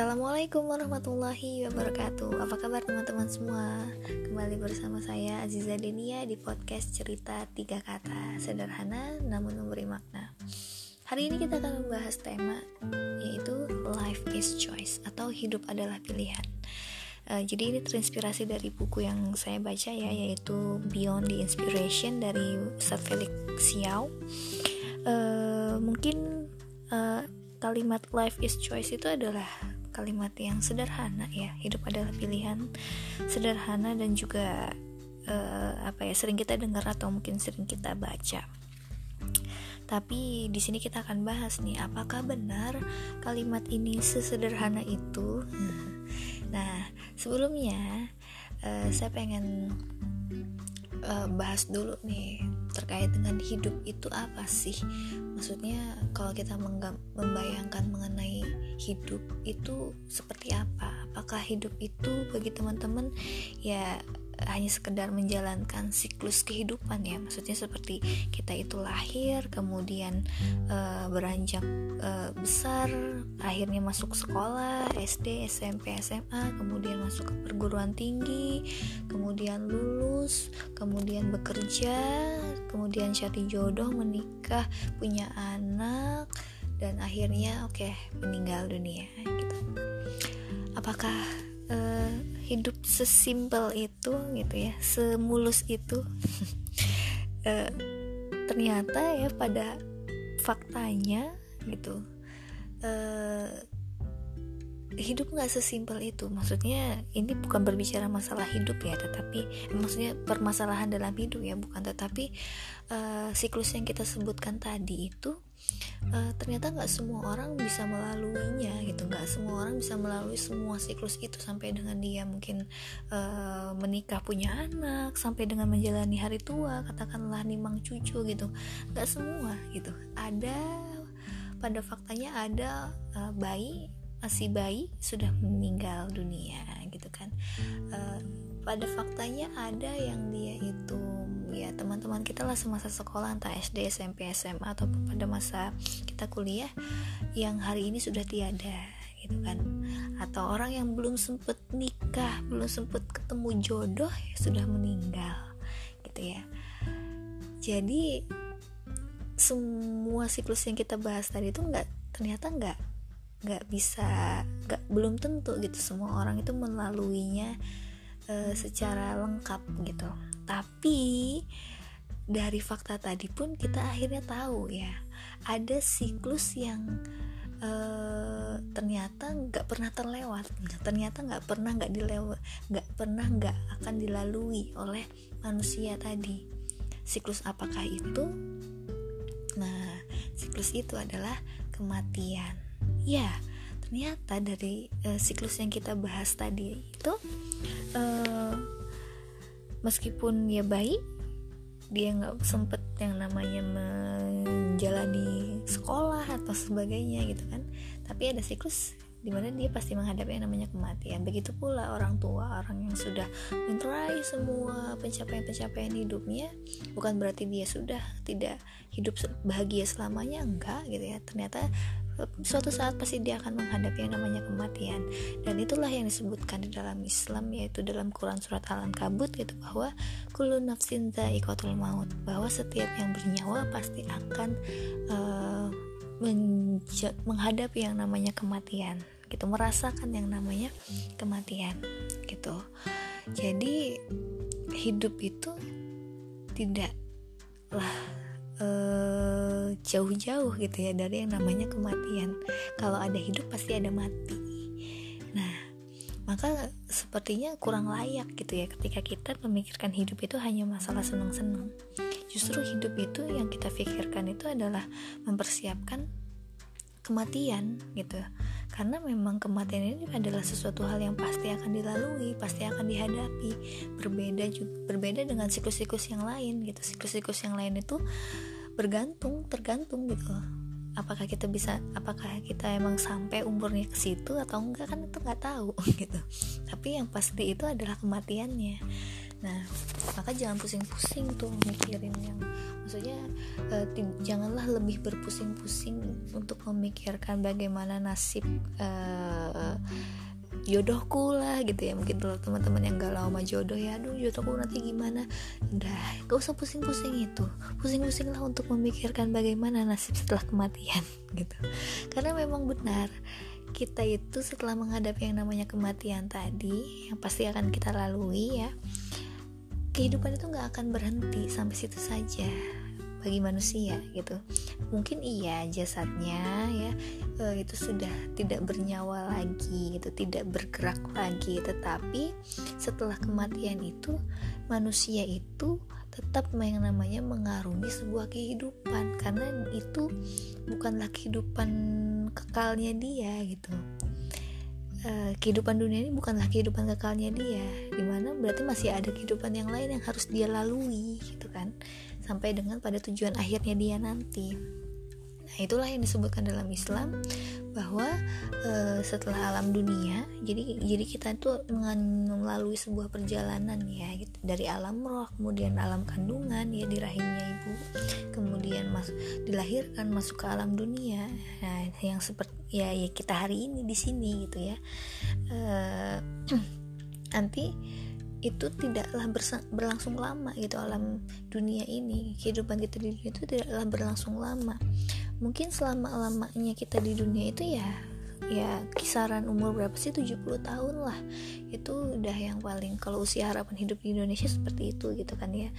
Assalamualaikum warahmatullahi wabarakatuh. Apa kabar teman-teman semua? Kembali bersama saya Aziza Denia Di podcast cerita tiga kata. Sederhana namun memberi makna. Hari ini kita akan membahas tema Yaitu Life is Choice Atau hidup adalah pilihan. Uh, Jadi ini terinspirasi dari buku yang saya baca ya Yaitu Beyond the Inspiration Dari Ustaz Felix Xiao. Uh, Mungkin uh, kalimat life is choice itu adalah kalimat yang sederhana ya. Hidup adalah pilihan sederhana dan juga uh, apa ya sering kita dengar atau mungkin sering kita baca. Tapi di sini kita akan bahas nih apakah benar kalimat ini sesederhana itu? Nah sebelumnya uh, saya pengen uh, bahas dulu nih terkait dengan hidup itu apa sih? Maksudnya kalau kita membayangkan mengenai hidup itu seperti apa? Apakah hidup itu bagi teman-teman ya hanya sekedar menjalankan siklus kehidupan ya. Maksudnya seperti kita itu lahir kemudian uh, beranjak uh, besar akhirnya masuk sekolah SD SMP SMA kemudian masuk ke perguruan tinggi kemudian lulus kemudian bekerja kemudian cari jodoh menikah punya anak dan akhirnya oke okay, meninggal dunia gitu. Apakah uh, hidup sesimpel itu gitu ya semulus itu. Uh, ternyata ya pada faktanya gitu uh, hidup nggak sesimpel itu. Maksudnya ini bukan berbicara masalah hidup ya tetapi maksudnya permasalahan dalam hidup ya bukan. Tetapi uh, siklus yang kita sebutkan tadi itu uh, ternyata nggak semua orang bisa melaluinya gitu. Nggak semua orang bisa melalui semua siklus itu sampai dengan dia mungkin uh, menikah punya anak sampai dengan menjalani hari tua katakanlah nimang cucu gitu. Nggak semua gitu. Ada pada faktanya ada uh, bayi masih bayi sudah meninggal dunia gitu kan. Uh, pada faktanya ada yang dia itu ya teman-teman kita lah semasa sekolah entah SD SMP SMA atau pada masa kita kuliah yang hari ini sudah tiada gitu kan. Atau orang yang belum sempet nikah belum sempet ketemu jodoh ya sudah meninggal gitu ya. Jadi semua siklus yang kita bahas tadi itu nggak ternyata nggak nggak bisa nggak belum tentu gitu semua orang itu melaluinya uh, secara lengkap gitu tapi dari fakta tadi pun kita akhirnya tahu ya ada siklus yang uh, ternyata nggak pernah terlewat ternyata nggak pernah nggak dilewat nggak pernah nggak akan dilalui oleh manusia tadi. Siklus apakah itu? Nah siklus itu adalah kematian. Ya ternyata dari uh, siklus yang kita bahas tadi itu uh, meskipun ya baik dia nggak sempet yang namanya menjalani sekolah atau sebagainya gitu kan. Tapi ada siklus di mana dia pasti menghadapi yang namanya kematian. Begitu pula orang tua orang yang sudah meraih semua pencapaian-pencapaian hidupnya bukan berarti dia sudah tidak hidup bahagia selamanya enggak gitu ya. Ternyata suatu saat pasti dia akan menghadapi yang namanya kematian. Dan itulah yang disebutkan di dalam Islam yaitu dalam Quran surat Al-Ankabut yaitu bahwa kullu nafsin dha'iqatul maut bahwa setiap yang bernyawa pasti akan uh, menghadapi yang namanya kematian gitu. Merasakan yang namanya kematian gitu. Jadi hidup itu tidaklah uh, jauh-jauh gitu ya dari yang namanya kematian. Kalau ada hidup pasti ada mati. Nah, maka sepertinya kurang layak gitu ya ketika kita memikirkan hidup itu hanya masalah senang-senang. Justru hidup itu yang kita pikirkan itu adalah mempersiapkan kematian gitu karena memang kematian ini adalah sesuatu hal yang pasti akan dilalui pasti akan dihadapi. Berbeda juga berbeda dengan siklus-siklus yang lain gitu. Siklus-siklus yang lain itu bergantung tergantung gitu apakah kita bisa apakah kita emang sampai umurnya ke situ atau enggak kan itu nggak tahu gitu. Tapi yang pasti itu adalah kematiannya nah maka jangan pusing-pusing tuh mikirin yang maksudnya uh, janganlah lebih berpusing-pusing untuk memikirkan bagaimana nasib uh, jodohku lah gitu ya. Mungkin kalau teman-teman yang galau sama jodoh ya aduh jodohku nanti gimana? Udah gak usah pusing-pusing itu. Pusing-pusing lah untuk memikirkan bagaimana nasib setelah kematian gitu. Karena memang benar kita itu setelah menghadapi yang namanya kematian tadi yang pasti akan kita lalui ya kehidupan itu nggak akan berhenti sampai situ saja bagi manusia gitu. Mungkin iya jasadnya ya uh, itu sudah tidak bernyawa lagi gitu tidak bergerak lagi. Tetapi setelah kematian itu manusia itu tetap yang namanya mengarungi sebuah kehidupan. Karena itu bukanlah kehidupan kekalnya dia gitu uh, kehidupan dunia ini bukanlah kehidupan kekalnya dia di mana berarti masih ada kehidupan yang lain yang harus dia lalui gitu kan sampai dengan pada tujuan akhirnya dia nanti. Nah, itulah yang disebutkan dalam Islam bahwa e, setelah alam dunia, jadi jadi kita itu melalui sebuah perjalanan ya gitu. dari alam roh, kemudian alam kandungan ya di rahimnya ibu, kemudian mas dilahirkan masuk ke alam dunia. Nah, yang seperti ya, ya kita hari ini di sini gitu ya. E, nanti itu tidaklah berlangsung lama gitu alam dunia ini kehidupan kita di dunia itu tidaklah berlangsung lama mungkin selama lamanya kita di dunia itu ya ya kisaran umur berapa sih? 70 tahun lah. Itu udah yang paling kalau usia harapan hidup di Indonesia seperti itu gitu kan ya.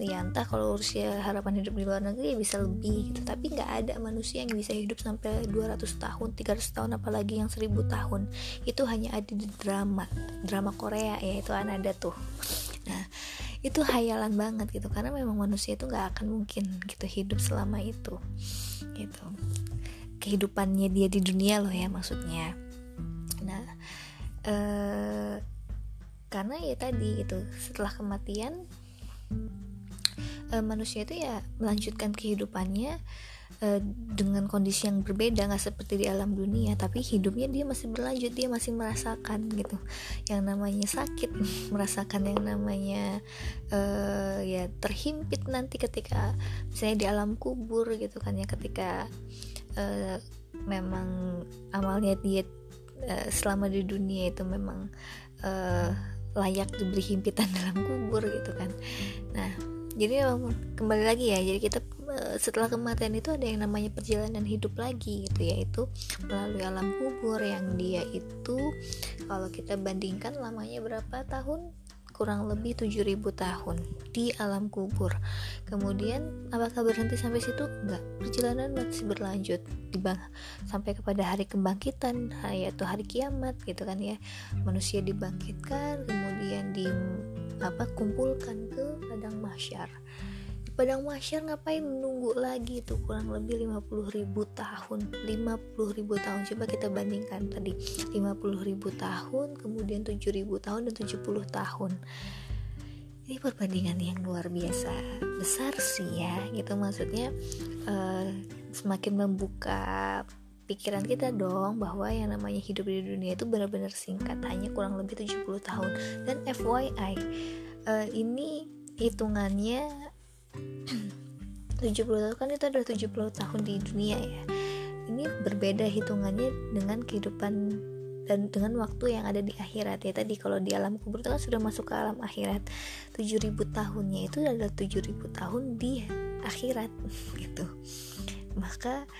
Ya entah kalau usia harapan hidup di luar negeri ya bisa lebih gitu. Tapi nggak ada manusia yang bisa hidup sampai 200 tahun 300 tahun apalagi yang 1000 tahun. Itu hanya ada di drama drama Korea ya itu kan ada tuh. Nah itu hayalan banget gitu karena memang manusia itu nggak akan mungkin gitu hidup selama itu gitu. Kehidupannya dia di dunia loh ya maksudnya. Nah eh, karena ya tadi itu setelah kematian e, manusia itu ya melanjutkan kehidupannya e, dengan kondisi yang berbeda nggak seperti di alam dunia tapi hidupnya dia masih berlanjut dia masih merasakan gitu. Yang namanya sakit merasakan yang namanya e, ya terhimpit nanti ketika misalnya di alam kubur gitu kan ya ketika e, memang amalnya dia e, selama di dunia itu memang e, layak diberi himpitan dalam kubur gitu kan. Nah jadi kembali lagi ya jadi kita eh, setelah kematian itu ada yang namanya perjalanan hidup lagi gitu yaitu melalui alam kubur yang dia itu kalau kita bandingkan lamanya berapa tahun? Kurang lebih 7000 tahun di alam kubur. Kemudian apakah berhenti sampai situ? Enggak perjalanan masih berlanjut dibang sampai kepada hari kebangkitan yaitu hari kiamat gitu kan ya. Manusia dibangkitkan kemudian di apa kumpulkan ke padang mahsyar. Di padang mahsyar ngapain? Menunggu lagi tuh kurang lebih 50 ribu tahun. 50 ribu tahun. Coba kita bandingkan tadi. 50 ribu tahun kemudian 7 ribu tahun dan 70 tahun. Ini perbandingan yang luar biasa besar sih ya. Gitu maksudnya uh, semakin membuka pikiran kita dong bahwa yang namanya hidup di dunia itu benar-benar singkat hanya kurang lebih 70 tahun. Dan FYI uh, ini hitungannya 70 tahun kan itu ada 70 tahun di dunia ya. Ini berbeda hitungannya dengan kehidupan dan dengan waktu yang ada di akhirat ya. Tadi kalau di alam kubur itu kan sudah masuk ke alam akhirat. 7000 tahunnya itu adalah 7000 tahun di akhirat gitu. Maka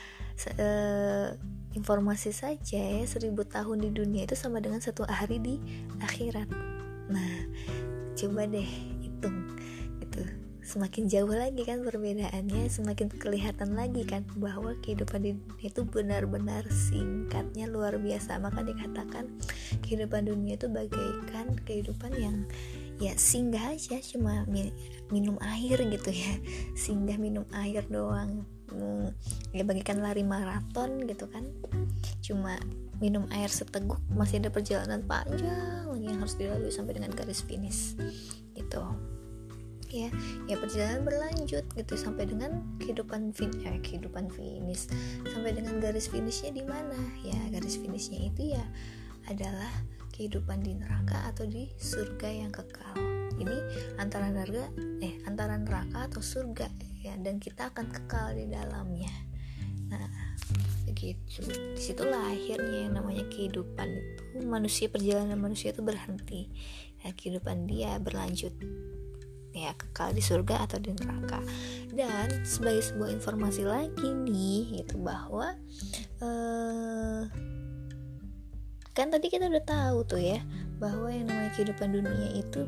uh, informasi saja ya 1000 tahun di dunia itu sama dengan satu hari di akhirat. Nah coba deh hitung. Itu semakin jauh lagi kan perbedaannya semakin kelihatan lagi kan bahwa kehidupan di dunia itu benar-benar singkatnya luar biasa. Maka dikatakan kehidupan dunia itu bagaikan kehidupan yang ya singgah aja cuma minum air gitu ya. Singgah minum air doang ya bagikan lari maraton gitu kan. Cuma minum air seteguk masih ada perjalanan panjang yang harus dilalui sampai dengan garis finish. Gitu. Ya ya perjalanan berlanjut gitu sampai dengan kehidupan fin ya kehidupan finish. Sampai dengan garis finishnya di mana? Ya garis finishnya itu ya adalah kehidupan di neraka atau di surga yang kekal. Ini antara neraka eh antara neraka atau surga ya dan kita akan kekal di dalamnya. Nah begitu. Di situlah akhirnya yang namanya kehidupan itu. Manusia perjalanan manusia itu berhenti. Ya kehidupan dia berlanjut. Ya kekal di surga atau di neraka. Dan sebagai sebuah informasi lagi nih itu bahwa eh, kan tadi kita udah tahu tuh ya bahwa yang namanya kehidupan dunia itu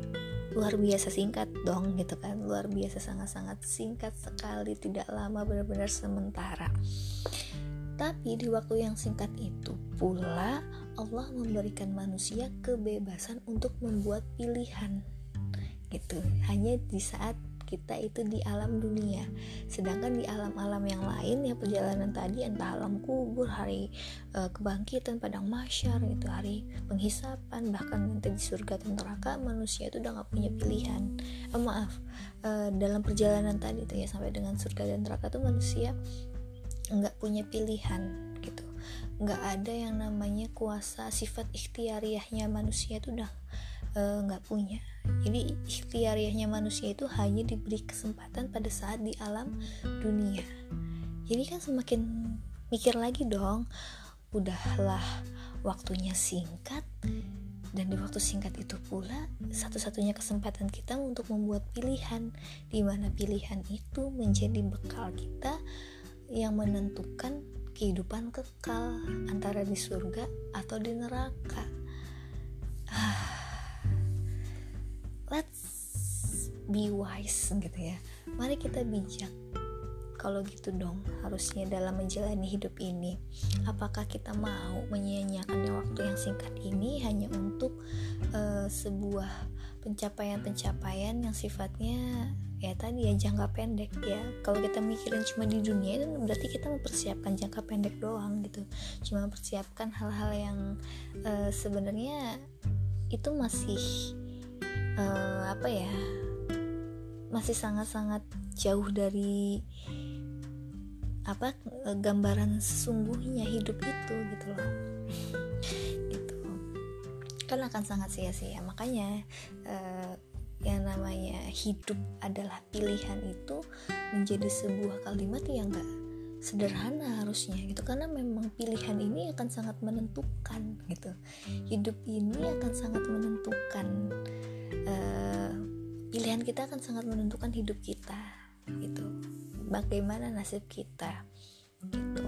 luar biasa singkat dong gitu kan. Luar biasa sangat-sangat singkat sekali tidak lama benar-benar sementara. Tapi di waktu yang singkat itu pula Allah memberikan manusia kebebasan untuk membuat pilihan gitu. Hanya di saat kita itu di alam dunia. Sedangkan di alam-alam yang lain ya perjalanan tadi entah alam kubur hari e, kebangkitan padang masyar itu hari penghisapan bahkan nanti di surga dan neraka manusia itu udah nggak punya pilihan. Eh, maaf e, dalam perjalanan tadi itu ya sampai dengan surga dan neraka tuh manusia nggak punya pilihan gitu. Nggak ada yang namanya kuasa sifat ikhtiariahnya manusia itu udah nggak uh, punya. Jadi ikhtiariahnya manusia itu hanya diberi kesempatan pada saat di alam dunia. Jadi kan semakin mikir lagi dong udahlah waktunya singkat. Dan di waktu singkat itu pula satu-satunya kesempatan kita untuk membuat pilihan. Di mana pilihan itu menjadi bekal kita yang menentukan kehidupan kekal antara di surga atau di neraka let's be wise gitu ya. Mari kita bijak. Kalau gitu dong harusnya dalam menjalani hidup ini apakah kita mau menyia-nyiakan waktu yang singkat ini hanya untuk uh, sebuah pencapaian-pencapaian yang sifatnya ya tadi ya jangka pendek ya? Kalau kita mikirin cuma di dunia itu berarti kita mempersiapkan jangka pendek doang gitu. Cuma mempersiapkan hal-hal yang uh, sebenarnya itu masih uh, apa ya masih sangat-sangat jauh dari apa gambaran sesungguhnya hidup itu gitu loh. Gitu. Kan akan sangat sia-sia. Makanya uh, yang namanya hidup adalah pilihan itu menjadi sebuah kalimat yang enggak sederhana harusnya gitu. Karena memang pilihan ini akan sangat menentukan gitu. Hidup ini akan sangat menentukan uh, pilihan kita akan sangat menentukan hidup kita gitu. Bagaimana nasib kita gitu